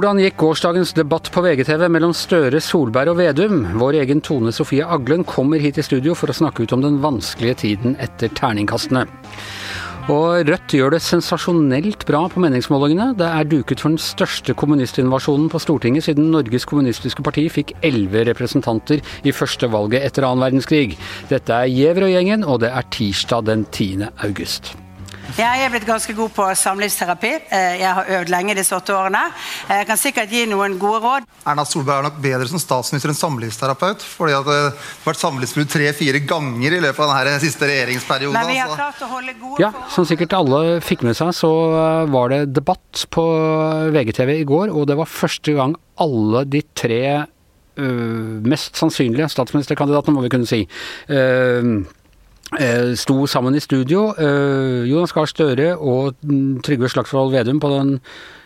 Hvordan gikk gårsdagens debatt på VGTV mellom Støre, Solberg og Vedum? Vår egen Tone Sofie Aglen kommer hit i studio for å snakke ut om den vanskelige tiden etter terningkastene. Og Rødt gjør det sensasjonelt bra på meningsmålingene. Det er duket for den største kommunistinvasjonen på Stortinget siden Norges Kommunistiske Parti fikk elleve representanter i første valget etter annen verdenskrig. Dette er Gjevrøy-gjengen, og det er tirsdag den 10. august. Jeg er blitt ganske god på samlivsterapi. Eh, jeg har øvd lenge disse åtte årene. Eh, jeg kan sikkert gi noen gode råd. Erna Solberg er nok bedre som statsminister enn samlivsterapeut. fordi det har vært samlivsbrudd tre-fire ganger i løpet av denne siste regjeringsperioden. Men vi har altså. klart å holde gode Ja, som sikkert alle fikk med seg, så eh, var det debatt på VGTV i går, og det var første gang alle de tre øh, mest sannsynlige statsministerkandidatene, må vi kunne si, øh, eh, sto sammen i studio. Eh, Jonas Gahr Støre og mm, Trygve Slagsvold Vedum på den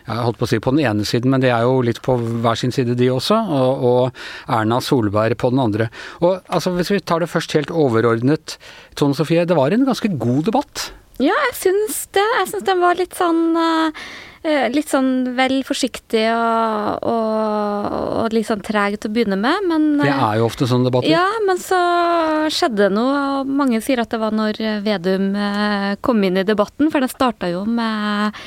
jeg holdt på å si på den ene siden, men de er jo litt på hver sin side de også, og, og Erna Solberg på den andre. Og altså, Hvis vi tar det først helt overordnet, Tone Sofie, det var en ganske god debatt? Ja, jeg syns det. Jeg syns den var litt sånn eh, Litt sånn vel forsiktig og, og, og litt sånn treg til å begynne med, men Det er jo ofte sånne debatter. Ja, men så skjedde det noe, og mange sier at det var når Vedum eh, kom inn i debatten, for det starta jo med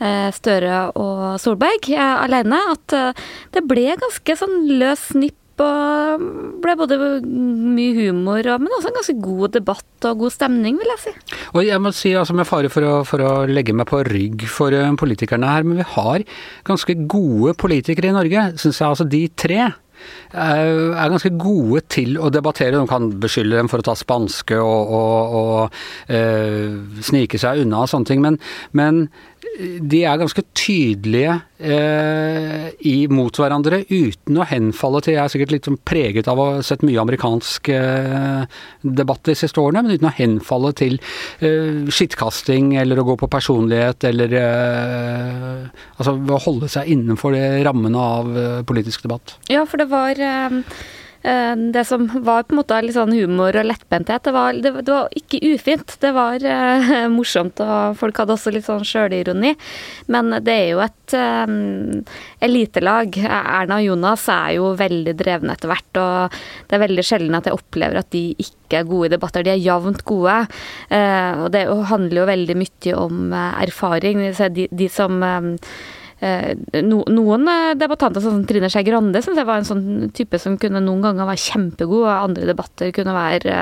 eh, Støre og Solberg eh, alene, at eh, det ble ganske sånn løs snipp og ble både mye humor, men også en ganske god debatt og god stemning, vil jeg si. Og jeg må si, altså med fare for å, for å legge meg på rygg for uh, politikerne her, men vi har ganske gode politikere i Norge, syns jeg. Altså de tre er, er ganske gode til å debattere. De kan beskylde dem for å ta spanske og, og, og uh, snike seg unna og sånne ting, men, men de er ganske tydelige eh, i, mot hverandre uten å henfalle til Jeg er sikkert litt sånn preget av å ha sett mye amerikansk eh, debatt de siste årene, men uten å henfalle til eh, skittkasting eller å gå på personlighet eller eh, Altså holde seg innenfor rammene av eh, politisk debatt. Ja, for det var eh, det som var på en måte litt sånn humor og lettbenthet, det var, det, det var ikke ufint. Det var uh, morsomt, og folk hadde også litt sånn sjølironi. Men det er jo et um, elitelag. Erna og Jonas er jo veldig drevne etter hvert, og det er veldig sjelden at jeg opplever at de ikke er gode i debatter. De er jevnt gode. uh, og det handler jo veldig mye om eh, erfaring. De, de som eh, no, noen debattanter, sånn som Trine Skei Grande, syns jeg var en sånn type som kunne noen ganger være kjempegod, og andre debatter kunne være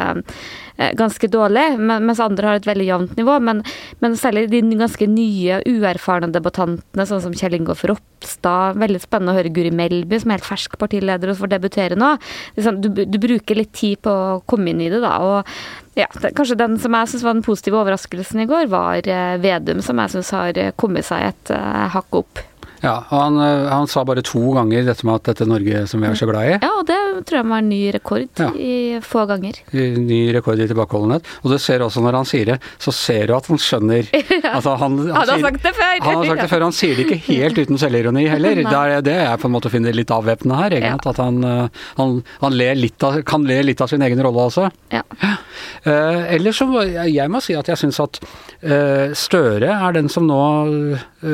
eh, ganske dårlig, mens andre har et veldig jevnt nivå. Men, men, særlig de ganske nye, uerfarne debattantene, sånn som Kjell Ingolf Ropstad. Veldig spennende å høre Guri Melby, som er helt fersk partileder og får debutere nå. Liksom, du, du, bruker litt tid på å komme inn i det, da. og ja, kanskje den som jeg syns var den positive overraskelsen i går, var eh, Vedum, som jeg syns har kommet seg et hakk opp. Ja, han, han, sa bare to ganger dette med at dette Norge som vi er så glad i. Ja, og det tror jeg var en ny rekord ja. i få ganger. Ny rekord i tilbakeholdenhet. Og du ser også når han sier det, så ser du at han skjønner ja. altså, han, han, han, har sagt det før! Han har sagt det før, han sier det ikke helt uten selvironi heller. det er det jeg på en måte finner litt avvæpnende her. Ja. At han, han ler av, kan le litt av sin egen rolle også. Ja. Uh, ellers så jeg må si at jeg syns at uh, Støre er den som nå uh,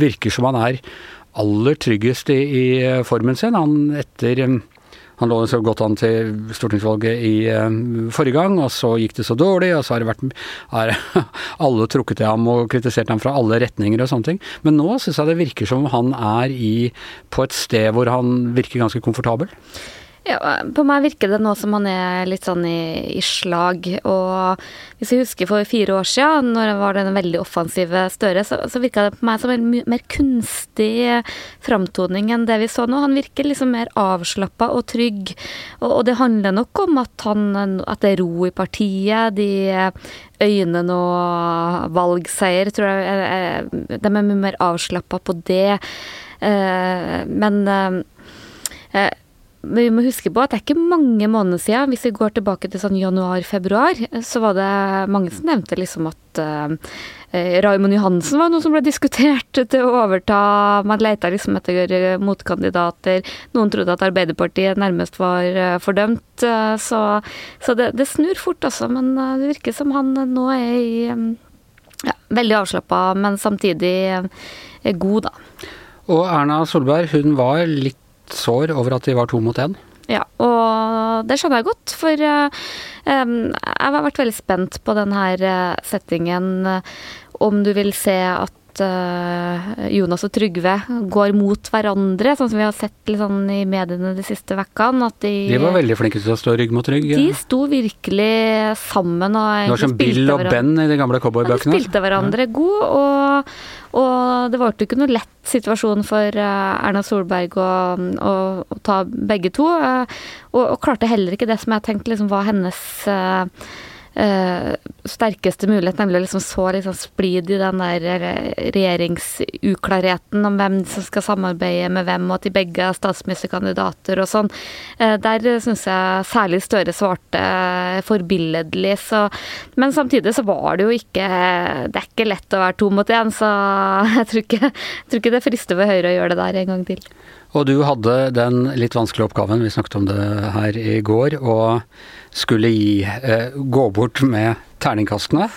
virker som han er aller tryggest i, i formen sin. Han etter han lå så godt an til stortingsvalget i uh, forrige gang, og så gikk det så dårlig, og så har det vært er, alle trukket til ham og kritisert ham fra alle retninger og sånne ting. Men nå syns jeg det virker som han er i, på et sted hvor han virker ganske komfortabel. Ja, på meg virker det nå som han er litt sånn i, i, slag. Og hvis jeg husker for fire år siden, når det var den veldig offensive Støre, så, så virka det på meg som en mer kunstig framtoning enn det vi så nå. Han virker liksom mer avslappa og trygg. Og, og, det handler nok om at, han, at det er ro i partiet. De øynene og valgseier, tror jeg De er mye mer avslappa på det. Men vi må huske på at det er ikke mange måneder siden, hvis vi går tilbake til sånn januar-februar, så var det mange som nevnte liksom at uh, Raymond Johansen var noe som ble diskutert til å overta. Man leita liksom etter motkandidater. Noen trodde at Arbeiderpartiet nærmest var uh, fordømt. Så, så det, det, snur fort, altså. Men det virker som han nå er i ja, veldig avslappa, men samtidig god, da. Og Erna Solberg hun var litt sår over at de var to mot én. Ja, og det skjønner jeg godt, for um, jeg har vært veldig spent på denne uh, settingen. Uh, om du vil se at Jonas og Trygve går mot hverandre, sånn som vi har sett sånn i mediene de siste ukene. De, de, var veldig flinke til å stå rygg mot rygg. De sto virkelig sammen. Og det var som Bill og Ben i de gamle cowboybøkene. Ja, de spilte hverandre ja. god, og, og det var jo ikke noe lett situasjon for Erna Solberg å, å, å ta begge to. Og, og, klarte heller ikke det som jeg tenkte liksom var hennes uh, sterkeste mulighet, nemlig å liksom så liksom splid i den der regjeringsuklarheten om hvem som skal samarbeide med hvem, og at de begge er statsministerkandidater og sånn. Uh, der syns jeg særlig Støre svarte forbilledlig, så Men samtidig så var det jo ikke Det er ikke lett å være to mot én, så jeg tror ikke, jeg tror ikke det frister ved Høyre å gjøre det der en gang til. Og du hadde den litt vanskelige oppgaven, vi snakket om det her i går, å skulle gi, eh, gå bort med terningkastene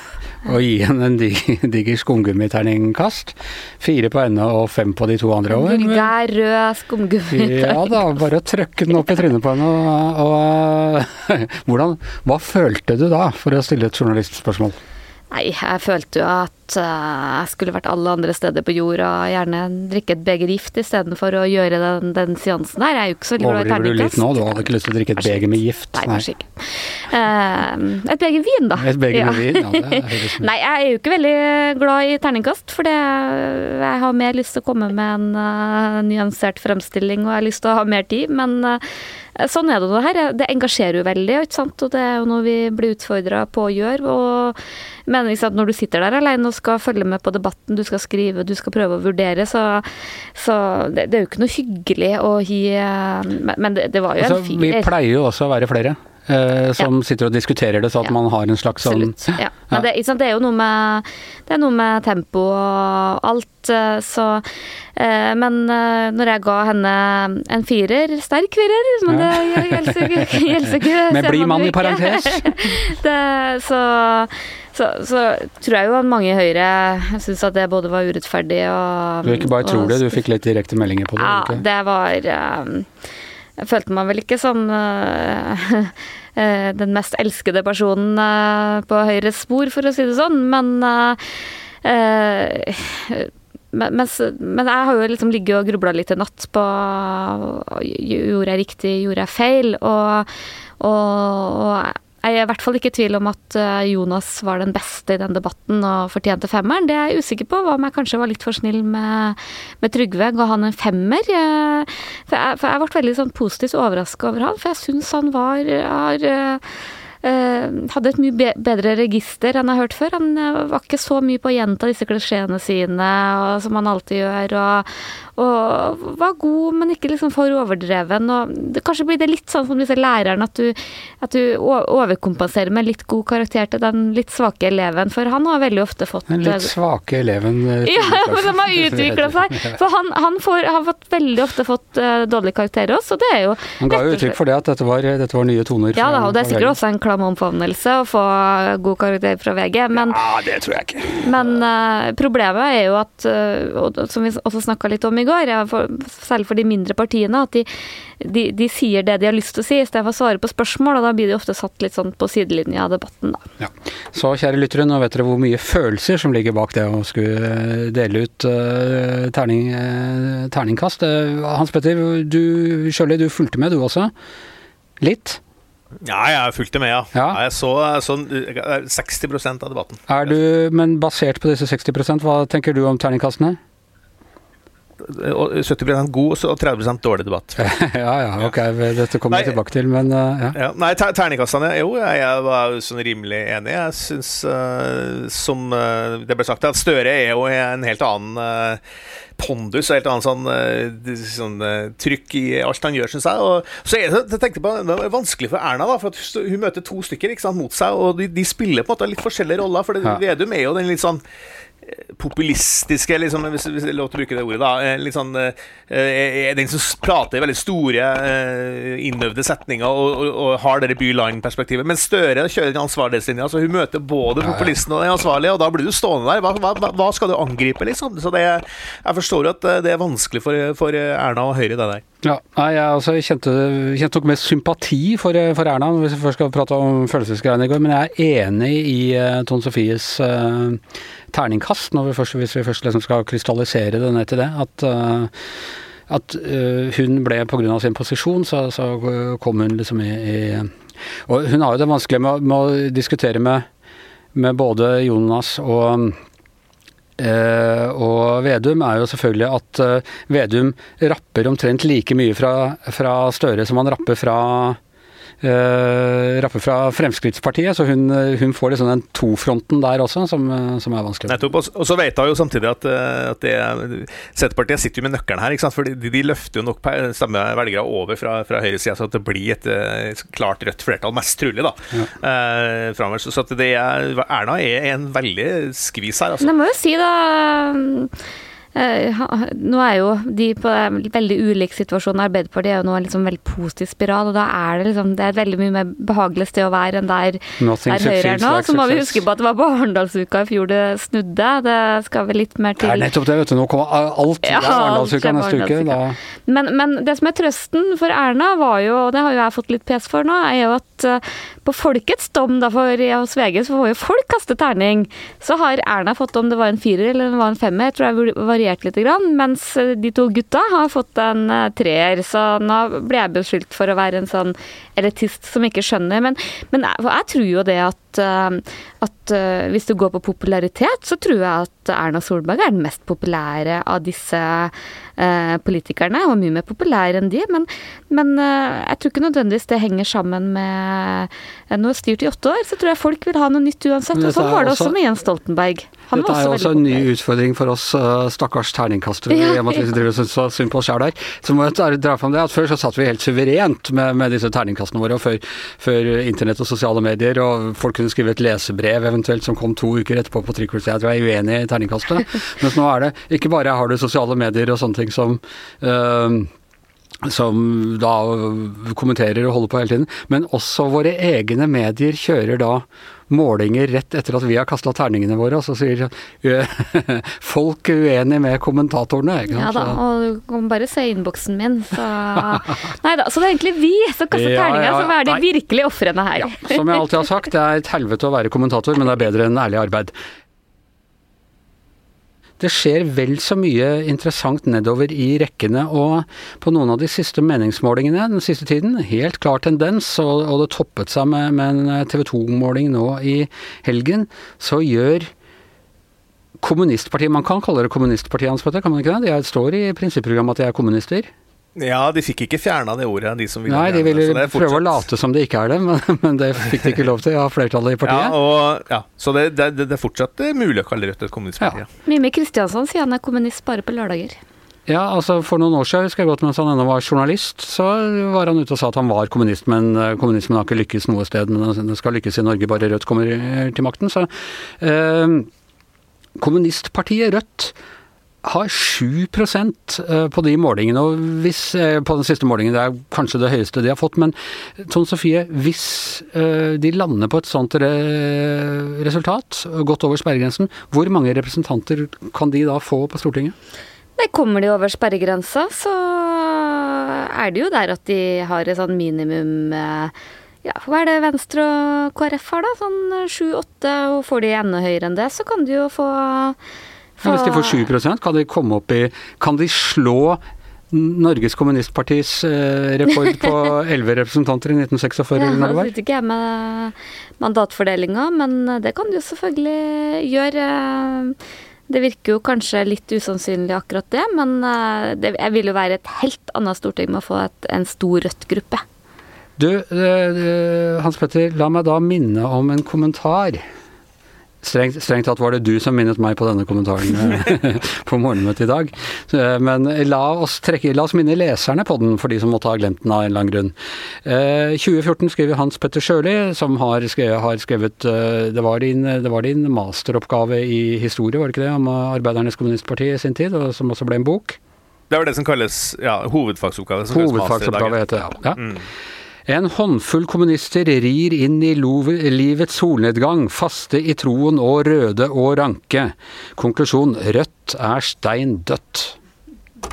og gi henne en diger skumgummiterningkast. Fire på henne og fem på de to andre. over. Vulgær rød skumgummiterningkast. Ja da, bare å trøkke den opp i trynet på henne. Og, og hvordan, hva følte du da, for å stille et journalistspørsmål? Nei, jeg følte jo at uh, jeg skulle vært alle andre steder på jorda og gjerne drikke et beger gift istedenfor å gjøre den, den seansen der. Jeg er jo ikke så glad i terningkast. Overdriver du litt nå? Du hadde ikke lyst til å drikke et beger med gift? Nei, kanskje ikke. Uh, et beger vin, da. Et beger med vin, ja. Det er Nei, jeg er jo ikke veldig glad i terningkast, for det, jeg har mer lyst til å komme med en uh, nyansert fremstilling, og jeg har lyst til å ha mer tid, men uh, Sånn er det nå her. Det engasjerer jo veldig, ikke sant? og det er jo noe vi blir utfordra på å gjøre. og men sant, når du sitter der alene og skal følge med på debatten, du skal skrive, du skal prøve å vurdere, så, så det, det, er jo ikke noe hyggelig å gi Men det, det var jo altså, en fin Vi pleier jo også å være flere. Eh, som ja. sitter og diskuterer det, så at ja. man har en slags sånn ja. Men det, det, er jo noe med Det er noe med tempo og alt, eh, så eh, Men eh, når jeg ga henne en firer, sterk firer, men det gjelder ikke Med blid mann i parentes. det, så, så, så, tror jeg jo at mange i Høyre syns at det både var urettferdig og Du ikke bare tror det, du fikk litt direkte meldinger på det? Ja, det var um, jeg følte meg vel ikke som uh, den mest elskede personen uh, på Høyres spor, for å si det sånn, men uh, men jeg har jo liksom ligget og grubla litt i natt på Gjorde jeg riktig, gjorde jeg feil? Og, og, og jeg er i hvert fall ikke i tvil om at eh, Jonas var den beste i den debatten og fortjente femmeren. Det er jeg usikker på. Om jeg kanskje var litt for snill med, med Trygve. Ga han en femmer? Eh, for jeg, for jeg ble veldig sånn positivt overraska over han, for jeg syns han var har, Uh, hadde et mye bedre register enn jeg har hørt før. Han var ikke så mye på å gjenta disse klisjeene sine, og, som han alltid gjør. Og, og var god, men ikke liksom for overdreven. Og det, kanskje blir det litt sånn som disse lærerne, at du, at du overkompenserer med litt god karakter til den litt svake eleven, for han har veldig ofte fått Den litt svake eleven? Ja, men som har utvikla seg. For han, han får, har fått, veldig ofte fått uh, dårlige karakterer også, og det er jo Han ga jo uttrykk for det, at dette var, dette var nye toner. Ja da, og det er sikkert også en klam omfavnelse å få god karakter fra VG, men Ja, det tror jeg ikke. Men uh, problemet er jo at, uh, som vi også snakka litt om i går, for, særlig for de mindre partiene, at de, de, de, sier det de har lyst til å si, istedenfor å svare på spørsmål. og Da blir de ofte satt litt sånn på sidelinja av debatten, da. Ja. Så kjære lyttere, nå vet dere hvor mye følelser som ligger bak det å skulle eh, dele ut uh, terning, uh, terningkast. Uh, Hans Petter, du Sjøli, du fulgte med du også? Litt? Ja, jeg fulgte med, ja. ja. Jeg så så 60% av debatten. Er du, Men basert på disse 60% hva tenker du om terningkastene? 70% god og 30% dårlig debatt. ja ja, ok, dette kommer vi tilbake til, men uh, ja. ja. Nei, terningkastene Jo, jeg var sånn rimelig enig. Jeg syns, uh, som uh, det ble sagt, at Støre er jo en helt annen pondus og helt annen sånn, sånn trykk i alt han gjør, syns jeg. Og så er det, jeg tenkte på, det er vanskelig for Erna, da, for hun møter to stykker ikke sant, mot seg, og de, de, spiller på en måte litt forskjellige roller. For det, ja. Vedum er jo den litt sånn populistiske, liksom, hvis, hvis det er lov til å bruke det ordet, da. eh, Litt sånn, eh, er den som prater i veldig store, eh, innøvde setninger og, og, og har det by-land-perspektivet. Men Støre kjører den ansvarlighetslinja, så hun møter både populisten og den ansvarlige, og da blir du stående der. Hva, hva, hva skal du angripe, liksom? Så det, jeg forstår jo at eh, det er vanskelig for, for Erna og Høyre, det der. Ja, nei, jeg altså, kjente, kjente nok mest sympati for, for, Erna, hvis vi først skal prate om følelsesgreiene i går. Men jeg er enig i uh, Tone Sofies uh, terningkast, vi først, hvis vi først liksom skal krystallisere det ned til det. At, uh, at hun ble pga. sin posisjon, så, så, kom hun liksom i, i, Og hun har jo det vanskelig med, med å diskutere med, med både Jonas og Uh, og Vedum er jo selvfølgelig at uh, Vedum rapper omtrent like mye fra, fra Støre som han rapper fra uh, rapper fra Fremskrittspartiet, så hun, hun får liksom den tofronten der også, som, som er vanskelig. Nettopp. Og så vet hun jo samtidig at, at det, Senterpartiet sitter jo med nøkkelen her, ikke sant? for de, de løfter jo nok samme velgere over fra, fra høyresida, så at det blir et, et, klart rødt flertall, mest trolig, da, ja. eh, framover. Så, så at det er, Erna er en veldig skvis her, altså. Det må jo si, da Uh, nå er jo de på en veldig ulik situasjon. Arbeiderpartiet er jo nå en liksom veldig positiv spiral, og da er det liksom Det er et veldig mye mer behagelig sted å være enn der, der Høyre er nå. Så må vi huske på at det var på Arendalsuka i fjor det snudde. Det skal vel litt mer til Det er nettopp det, vet du. Nå kommer alt ja, Arendalsuka neste uke. Da. Men, men, det som er trøsten for Erna, var jo, og det har jo jeg fått litt pes for nå, er jo at uh, på folkets dom da for hos VG, så får jo folk kaste terning. Så har Erna fått om det var en firer eller det var en femmer, jeg tror jeg var variert litt, mens de to gutta har fått en eh, treer. Så nå blir jeg beskyldt for å være en sånn elitist som ikke skjønner. Men, men jeg, jeg, tror jo det at, eh, at uh, hvis du går på popularitet, så tror jeg at Erna Solberg er den mest populære av disse uh, politikerne. Og mye mer populær enn de. Men, men uh, jeg tror ikke nødvendigvis det henger sammen med Nå styrt i åtte år, så tror jeg folk vil ha noe nytt uansett. Og sånn var det også med Jens Stoltenberg. Han Dette er jo også en ny utfordring for oss stakkars terningkastere. Ja, ja. Vi driver og så synd på oss sjøl der. Så må jeg dra fram det at før så satt vi helt suverent med, med disse terningkastene våre. og før, før, internett og sosiale medier, og folk kunne skrive et lesebrev eventuelt som kom to uker etterpå på trykk. Jeg tror jeg er uenig i terningkastet. Mens nå er det ikke bare har du sosiale medier og sånne ting som uh, som da kommenterer og holder på hele tiden. Men også våre egne medier kjører da målinger rett etter at vi har kasta terningene våre, og så sier folk uenig med kommentatorene. Ja da, og du kan bare se innboksen min, så Nei da, så det er egentlig vi som kaster ja, terninger, ja, som er de virkelige ofrene her. Ja, som jeg alltid har sagt, det er et helvete å være kommentator, men det er bedre enn ærlig arbeid det skjer vel så mye interessant nedover i rekkene, og på noen av de siste meningsmålingene den siste tiden, helt klar tendens, og, og det toppet seg med, med en TV 2-måling nå i helgen, så gjør kommunistpartiet Man kan kalle det kommunistpartiet, Hans kan man ikke det? De står i prinsipprogrammet at de er kommunister. Ja, de fikk ikke fjerna det ordet, de som ville Nei, de ville det, prøve å late som det ikke er det, men, men, det fikk de ikke lov til av flertallet i partiet. Ja, og, ja. Så det, det, det, er fortsatt mulig å kalle Rødt et kommunistparti. Ja. Mimmi Kristiansson sier han er kommunist bare på lørdager. Ja, altså For noen år siden, husker jeg godt mens han ennå var journalist, så var han ute og sa at han var kommunist, men eh, kommunismen har ikke lykkes noe sted. Men den skal lykkes i Norge bare Rødt kommer til makten. Så eh, kommunistpartiet Rødt har 7 eh, på de målingene, og hvis, eh, på den siste målingen, det er kanskje det høyeste de har fått, men Tone Sofie, hvis eh, de lander på et sånt resultat, godt over sperregrensen, hvor mange representanter kan de da få på Stortinget? Nei, kommer de over sperregrensa, så er det jo der at de har et sånn minimum ja, hva er det Venstre og KrF har, da? Sånn sju-åtte, og får de enda høyere enn det, så kan de jo få ja, hvis de får 7% kan de komme opp i Kan de slå Norges Kommunistpartis eh, rekord på elleve representanter i 1946? Ja, eller det vet ikke jeg med mandatfordelinga, men det kan de jo selvfølgelig gjøre. Det virker jo kanskje litt usannsynlig akkurat det, men eh, det, jeg vil jo være et helt annet storting med å få et, en stor Rødt-gruppe. Du, eh, Hans Petter, la meg da minne om en kommentar Strengt, strengt tatt var det du som minnet meg på denne kommentaren eh, på morgenmøtet i dag. Eh, men la oss, trekke, la oss minne leserne på den, for de som måtte ha glemt den av en eller annen grunn. 2014 eh, skriver Hans Petter Sjøli, som har skrevet, har skrevet det, var din, det, var din, masteroppgave i historie, var det ikke det, om Arbeidernes Kommunistparti i sin tid, og som også ble en bok? Det var det som kalles ja, hovedfagsoppgave. Hovedfagsoppgave heter det, ja. ja. Mm. En håndfull kommunister rir inn i livets solnedgang, faste i troen og røde og ranke. Konklusjon Rødt er stein dødt.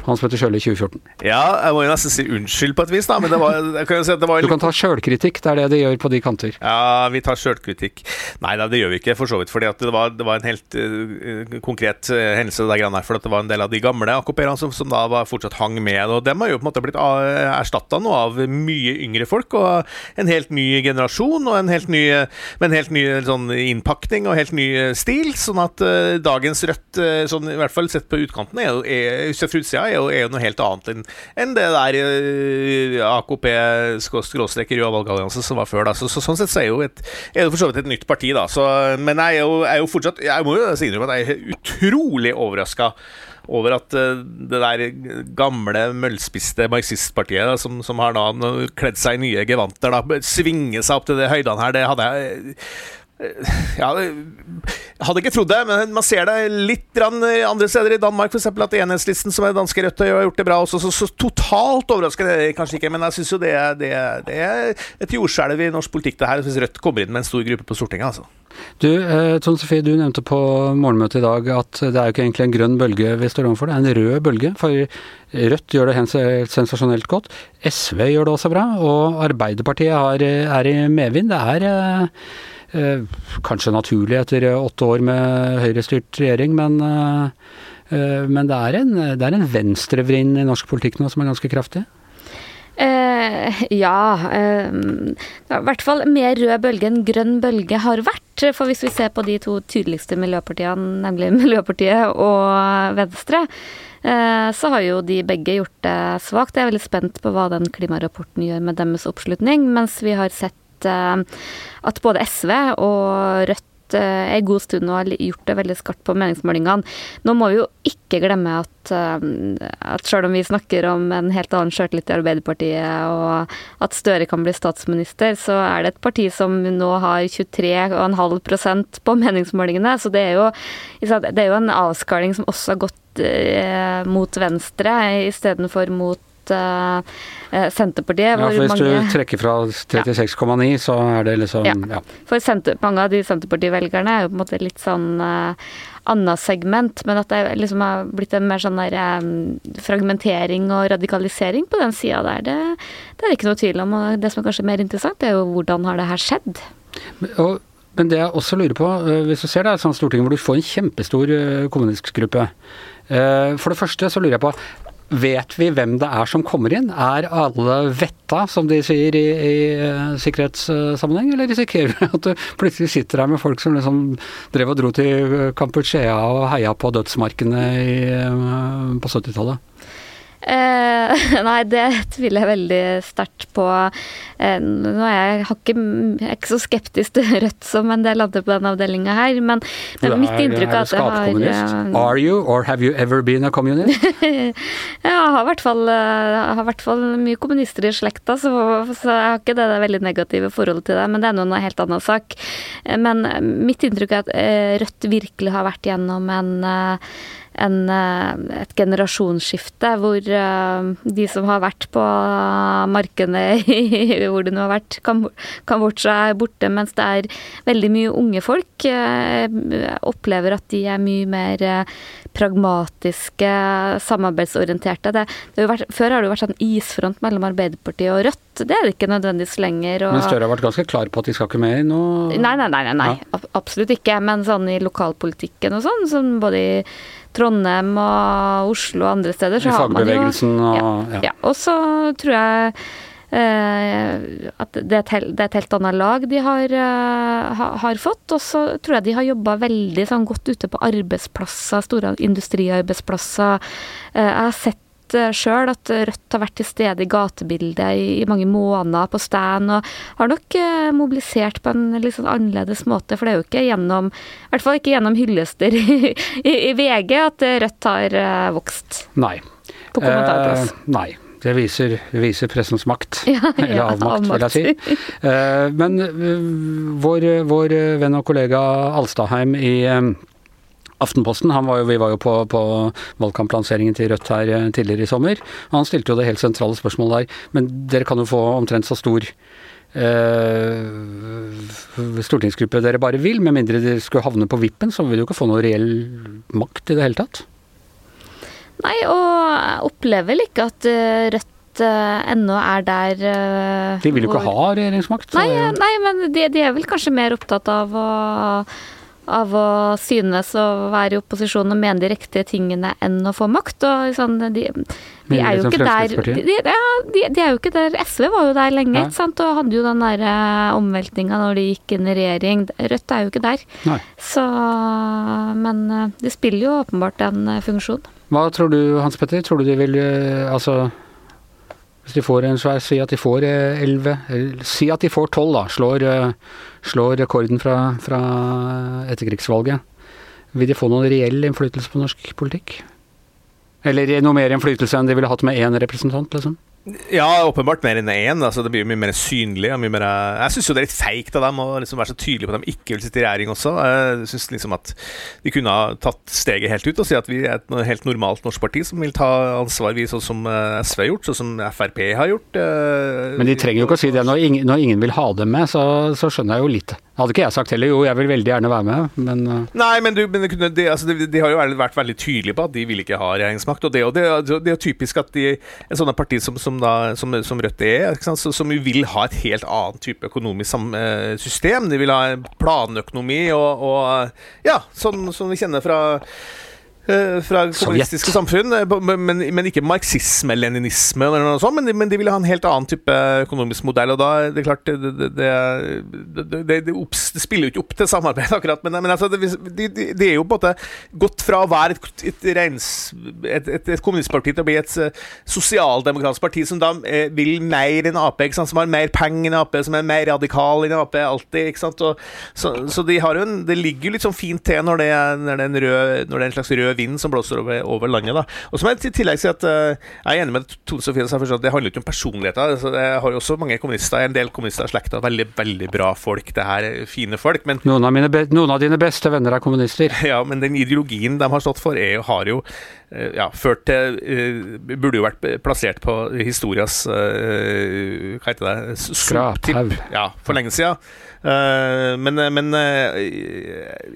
Hans Petter Sjøli 2014. Ja, jeg må jo nesten si unnskyld på et vis, da. Men det var, kan si det var Du kan ta sjølkritikk, det er det de gjør på de kanter. Ja, vi tar sjølkritikk. Nei da, det gjør vi ikke, for så vidt. fordi det var, det, var, en helt uh, konkret uh, hendelse, der. For det var en del av de gamle AKP-erne som, som, da var fortsatt hang med. Og dem har jo på en måte blitt uh, erstatta nå av mye yngre folk, og en helt ny generasjon, og en helt ny, med en helt ny sånn innpakning og helt ny stil. Sånn at dagens Rødt, sånn, i hvert fall sett på utkanten, er jo er, er, er jo, er jo noe helt annet enn, enn det der uh, AKP skråstrek Rød som var før. da, så, så, Sånn sett så er jo et, er det for så vidt et nytt parti, da. Så, men jeg er, jo, er jo fortsatt Jeg må jo innrømme at jeg er utrolig overraska over at uh, det der gamle, møllspiste marxistpartiet da, som, som, har da kledd seg i nye gevanter, da, svinge seg opp til de høydene her, det hadde jeg ja, jeg hadde ikke trodd det, men man ser det litt andre steder i Danmark, f.eks. at Enhetslisten, som er danske Rødt, har gjort det bra også. Så, så, totalt overraskende er kanskje ikke, men jeg syns jo det, det, det, er et jordskjelv i norsk politikk, det her, hvis Rødt kommer inn med en stor gruppe på Stortinget. altså. Du, eh, Tone Sofie, du nevnte på morgenmøtet i dag at det er jo ikke egentlig en grønn bølge vi står overfor, det er en rød bølge. For Rødt gjør det sensasjonelt godt. SV gjør det også bra, og Arbeiderpartiet er i medvind. Det er Eh, kanskje naturlig etter åtte år med høyrestyrt regjering, men, eh, men det er en, det er en venstrevrind i norsk politikk nå som er ganske kraftig? Eh, ja. Eh, I hvert fall mer rød bølge enn grønn bølge har vært. For hvis vi ser på de to tydeligste miljøpartiene, nemlig Miljøpartiet og Venstre, eh, så har jo de begge gjort det svakt. Jeg er veldig spent på hva den klimarapporten gjør med deres oppslutning, mens vi har sett Eh, at både SV og Rødt eh, en god stund og har gjort det veldig skarpt på meningsmålingene. Nå må vi jo ikke glemme at, eh, at selv om vi snakker om en helt annen sjøltillit i Arbeiderpartiet, og at Støre kan bli statsminister, så er det et parti som nå har 23,5% på meningsmålingene. Så det er, jo, det er jo en avskaling som også har gått mot venstre istedenfor mot uh, Senterpartiet. Ja, for Hvis mange, du trekker fra 36,9, så er det liksom Ja. ja. For senter, mange av de Senterparti-velgerne er jo på en måte litt sånn uh, annet segment, men at det liksom har blitt en mer sånn der um, fragmentering og radikalisering på den sida der, det, det, er det ikke noe tvil om. Og det som er kanskje mer interessant, er jo hvordan har det her skjedd? Og men det jeg også lurer på, hvis du ser det er et sånt storting hvor du får en kjempestor kommunistgruppe. For det første så lurer jeg på, Vet vi hvem det er som kommer inn? Er alle vetta, som de sier i, i uh, sikkerhetssammenheng, eller risikerer vi at du plutselig sitter her med folk som liksom drev og dro til Kampuchea og heia på dødsmarkene i, uh, på 70-tallet? Eh, nei, det tviler jeg veldig sterkt på. Eh, nå er jeg, ikke, jeg er ikke så skeptisk til Rødt som en del andre på denne avdelinga her, men, men mitt inntrykk er at jeg har uh, Are you, or have you ever been a communist? jeg har i hvert fall, hvert fall mye kommunister i slekta, så, så, jeg har ikke det, det veldig negative forholdet til det, men det er noen helt annen sak. Eh, men mitt inntrykk er at Rødt virkelig har vært gjennom en en, eh, et generasjonsskifte hvor eh, de som har vært på markene hvor det nå har vært, kan, kan er borte, mens det er veldig mye unge folk. Eh, opplever at de er mye mer pragmatiske, samarbeidsorienterte. Det, det har vært, før har det jo vært sånn isfront mellom Arbeiderpartiet og Rødt. Det er det ikke nødvendigvis lenger. Og... Men Støre har vært ganske klar på at de skal ikke med i noe Nei, nei, nei. nei, nei. Ja. Absolutt ikke. Men sånn i lokalpolitikken og sånn, sånn både i Trondheim og Oslo og andre steder, så har man jo og, ja, ja. ja. Og så tror jeg Uh, at det er, et, det er, et, helt annet lag de har, uh, har fått. Og så tror jeg de har jobba veldig sånn, godt ute på arbeidsplasser, store industriarbeidsplasser. Uh, jeg har sett sett sjøl at Rødt har vært til stede i gatebildet i, mange måneder på stand, og har nok eh, mobilisert på en litt sånn annerledes måte. For det er jo ikke gjennom, i hvert fall ikke gjennom hyllester i, i, i VG at Rødt har eh, vokst. Nei. På kommentarplass. Eh, nei. Det viser, viser pressens makt. Ja, Eller ja, avmakt, vil jeg si. Eh, men eh, vår, vår venn og kollega Alstadheim i eh, Aftenposten, han var jo, vi var jo på, på valgkamplanseringen til Rødt her eh, tidligere i sommer. og Han stilte jo det helt sentrale spørsmålet der. Men dere kan jo få omtrent så stor eh, stortingsgruppe dere bare vil, med mindre dere skulle havne på vippen, så vil jo ikke få noe reell makt i det hele tatt. Nei, og jeg opplever vel ikke at eh, Rødt eh, ennå er der De vil jo ikke hvor- ha regjeringsmakt. Nei, nei men de, de er vel kanskje mer opptatt av å av å synes å være i opposisjon og mene de riktige tingene enn å få makt. og sånn, de, de er jo ikke der de, de, ja, de, er jo ikke der SV var jo der lenge ikke sant? og hadde jo den der eh, omveltninga når de gikk inn i regjering. Rødt er jo ikke der. Nei. Så Men det de spiller jo åpenbart en eh, funksjon. Hva tror du, Hans Petter? Tror du de vil eh, Altså hvis de får en svær Si at de får elleve, 11 Si at de får 12, da. Slår, eh, slår rekorden fra, fra etterkrigsvalget. Vil de få noen reell innflytelse på norsk politikk? Eller noe mer innflytelse enn de ville hatt med én representant, liksom? Ja, åpenbart mer enn én. Altså, det blir mye mer synlig. Mye mer, jeg syns det er litt feigt av dem å liksom være så tydelige på at de ikke vil sitte i regjering også. Jeg synes liksom at de kunne ha tatt steget helt ut og si at vi er et helt normalt norsk parti som vil ta ansvar, vi sånn som eh, SV har gjort, sånn som Frp har gjort. eh, Men de trenger jo ikke å si det. Når ingen, når ingen vil ha dem med, så, så skjønner jeg jo litt. Hadde ikke jeg sagt heller. Jo, jeg vil veldig gjerne være med, men eh, Nei, men, du, men de, altså, de, de har jo vært- veldig tydelige på at de vil ikke ha regjeringsmakt. Og det, og det, det er jo typisk at de, en sånn parti som, som, da, som, som Rødt er? Som jo vil ha et helt annet type økonomisk eh, system. De vil ha planøkonomi og, og ja, sånn som vi kjenner fra fra kommunistiske samfunn, eh, men, men ikke marxisme-leninisme, eller noe sånt, men de, men de ville ha en helt annen type økonomisk modell. og da er det klart Det, det, det, det, det, spiller jo ikke opp til samarbeid, akkurat, men, men altså, det, de, er jo på en måte gått fra å være et, et, reins, et, et, et kommunistparti til å bli et eh, sosialdemokratisk parti som da eh, vil mer enn Ap, som har mer penger enn Ap, som er mer radikal enn Ap, alltid. ikke sant? Og, så, så de har jo en, det ligger jo litt sånn fint til når det, er, når det, er, en, rød, når det er en slags rød vind som blåser over, over landet. da. Og så må jeg i tillegg si at uh, jeg er enig med Tone Sofie, at det handler ikke om personligheter. Altså, jeg har jo også mange kommunister, en del kommunister i slekta, veldig veldig bra folk. Det her er fine folk. men noen av, mine be noen av dine beste venner er kommunister. ja, men den ideologien de har stått for, er, jo- har jo uh, ja, ført til uh, Burde jo vært plassert på historias eh, Hva heter det? Skraphaug. Ja, for lenge siden. Eh, men men eh,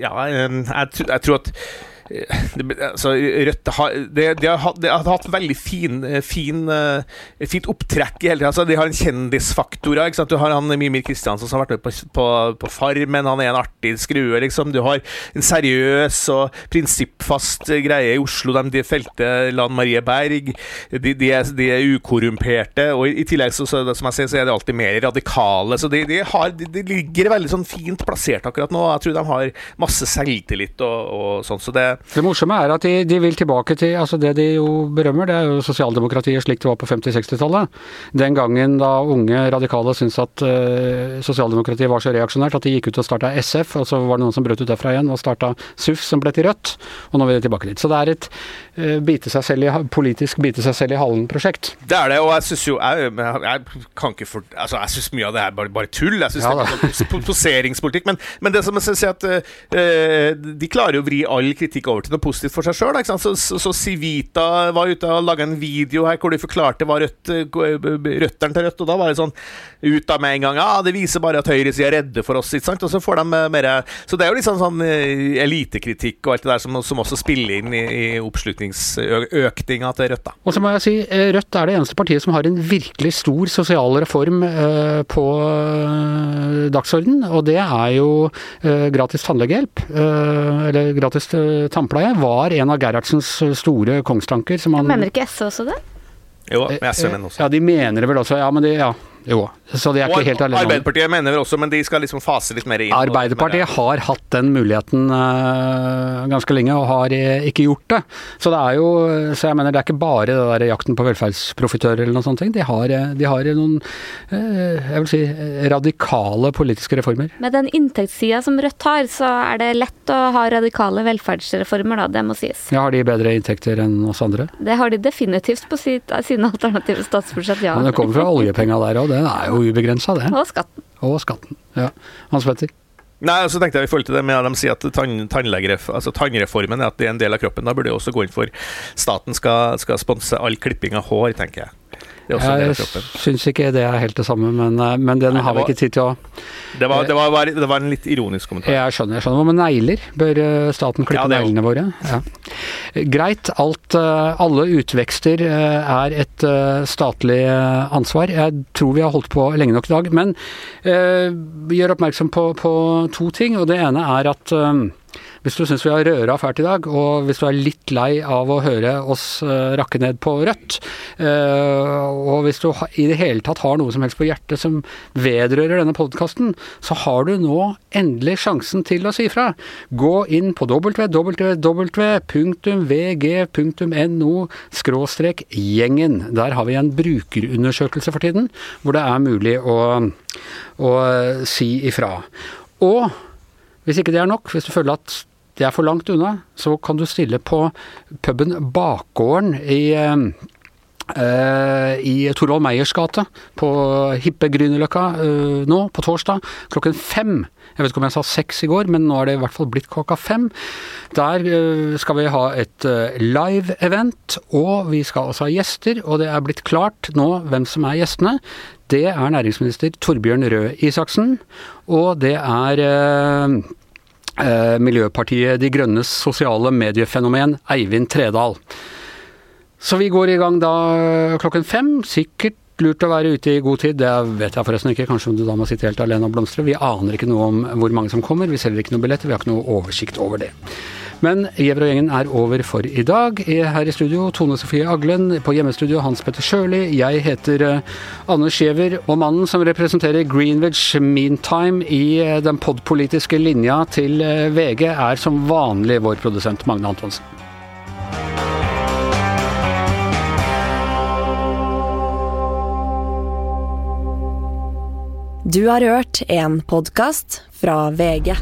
ja, jeg, jeg, jeg tror at eh, det, altså, Rødt har, de, de har, de har hatt veldig fin, eh, fin, eh, fint opptrekk i hele tida. Altså, de har en kjendisfaktor. Ikke sant? Du har han Mimir Kristiansen som har vært med på, på, på Farmen. Han er en artig skrue, liksom. Du har en seriøs og prinsippfast greie i Oslo. De, de felte Lan Marie Berg. De, de, er, er ukorrumperte. Og i, tillegg, så, så, som jeg sier, så er de alltid mer radikale. Så de, har, ligger veldig sånn fint plassert akkurat nå. Jeg tror de har masse selvtillit og, og sånn. Så det Det morsomme er at de, de vil tilbake til altså Det de jo berømmer, det er jo sosialdemokratiet slik det var på 50-60-tallet. Den gangen da unge radikale syntes at uh, sosialdemokratiet var så reaksjonært at de gikk ut og starta SF, og så var det noen som brøt ut derfra igjen og starta SUF, som ble til Rødt. Og nå vil de tilbake dit. Så det er et uh, bite seg selv i, politisk bite seg selv i halen-prosjekt. Det er det, og jeg syns jo jeg, jeg, kan ikke for, Altså, jeg syns mye av det er bare, bare tull. Jeg synes Ja det er sånn poseringspolitikk. Men, men det som jeg synes er at uh, de klarer å vri all kritikk over til noe positivt for seg sjøl. Så, så, så Civita var ute og laga en video her hvor de forklarte hva rødt, røtteren til Rødt, og da var det sånn ut av med en gang Ja, det viser bare at høyresida er redde for oss, ikke sant? Og så får de eh, mer Så det er jo litt sånn, sånn eh, elitekritikk og alt det der som, som også spiller inn i, i oppslutningsøkninga til Rødt, da. Og så må jeg si, eh, Rødt er det eneste partiet som har en virkelig stor sosial reform eh, på eh, dagsorden, og det er jo eh, gratis tannlegehjelp, eh, eller gratis eh, tannpleie, var en av Gerhardsens store kongstanker. Som han, Mener ikke SV også det? Jo, med SV, mener også. Ja, de mener det vel også, ja, men de, ja, Jo, så de er Og ikke helt alene. Arbeiderpartiet mener vel også, men de skal liksom fase litt mer inn. Arbeiderpartiet har hatt den muligheten uh, ganske lenge, og har eh, ikke gjort det. Så det er jo, så jeg mener det er ikke bare det der jakten på velferdsprofitører eller noen sånne ting. De har, eh, de har noen, uh, jeg vil si, radikale politiske reformer. Med den inntektssida som Rødt har, så er det lett å ha radikale velferdsreformer, da. Det må sies. Ja, har de bedre inntekter enn oss andre? Det har de definitivt på sitt, sine alternative statsbudsjett, ja. Men det kommer fra oljepenga der òg, den er jo ubegrensa, det. Og skatten. Og skatten. Ja. Hans Petter? Nei, og så tenkte jeg i forhold til det med at de sier at tann, altså tannreformen er at det er en del av kroppen. Da burde det også gå inn for staten skal, skal sponse all klipping av hår, tenker jeg. Det er også Jeg kroppen. syns ikke det er helt det samme, men, eh, men den Nei, har vi ikke tid til å Det var, det, var, det var en litt ironisk kommentar. Jeg skjønner. jeg skjønner. Med negler? Bør eh, staten klippe Ja, neglene våre? Ja. Greit. Alt, eh, alle utvekster er et statlig ansvar. Jeg tror vi har holdt på lenge nok i dag. Men gjør oppmerksom på, på to ting. og Det ene er at hvis du syns vi har røra fælt i dag, og hvis du er litt lei av å høre oss eh, rakke ned på Rødt, eh, og hvis du i det hele tatt har noe som helst på hjertet som vedrører denne podkasten, så har du nå endelig sjansen til å si fra. Gå inn på www.vg.no skråstrek gjengen. Der har vi en brukerundersøkelse for tiden, hvor det er mulig å, å si ifra. Og hvis ikke det er nok, hvis du føler at det er for langt unna, så kan du stille på puben Bakgården i eh, i Torvald Meyers gate på hippe Grünerløkka eh, nå på torsdag klokken fem. Jeg vet ikke om jeg sa seks i går, men nå er det i hvert fall blitt klokka fem. Der eh, skal vi ha et eh, live-event, og vi skal også ha gjester. Og det er blitt klart nå hvem som er gjestene. Det er næringsminister Torbjørn Røe Isaksen, og det er Miljøpartiet De Grønnes sosiale mediefenomen Eivind Tredal. Så vi går i gang da klokken fem. Sikkert lurt å være ute i god tid, det vet jeg forresten ikke. Kanskje du da må sitte helt alene og blomstre. Vi aner ikke noe om hvor mange som kommer. Vi selger ikke noe billetter, vi har ikke noe oversikt over det. Men Gjever og gjengen er over for i dag. Her i studio Tone Sofie Aglen, på hjemmestudio Hans Petter Sjøli. Jeg heter eh, Anders Giæver, og mannen som representerer Greenwich Meantime i eh, den podpolitiske linja til eh, VG, er som vanlig vår produsent Magne Antonsen. Du har hørt en podkast fra VG.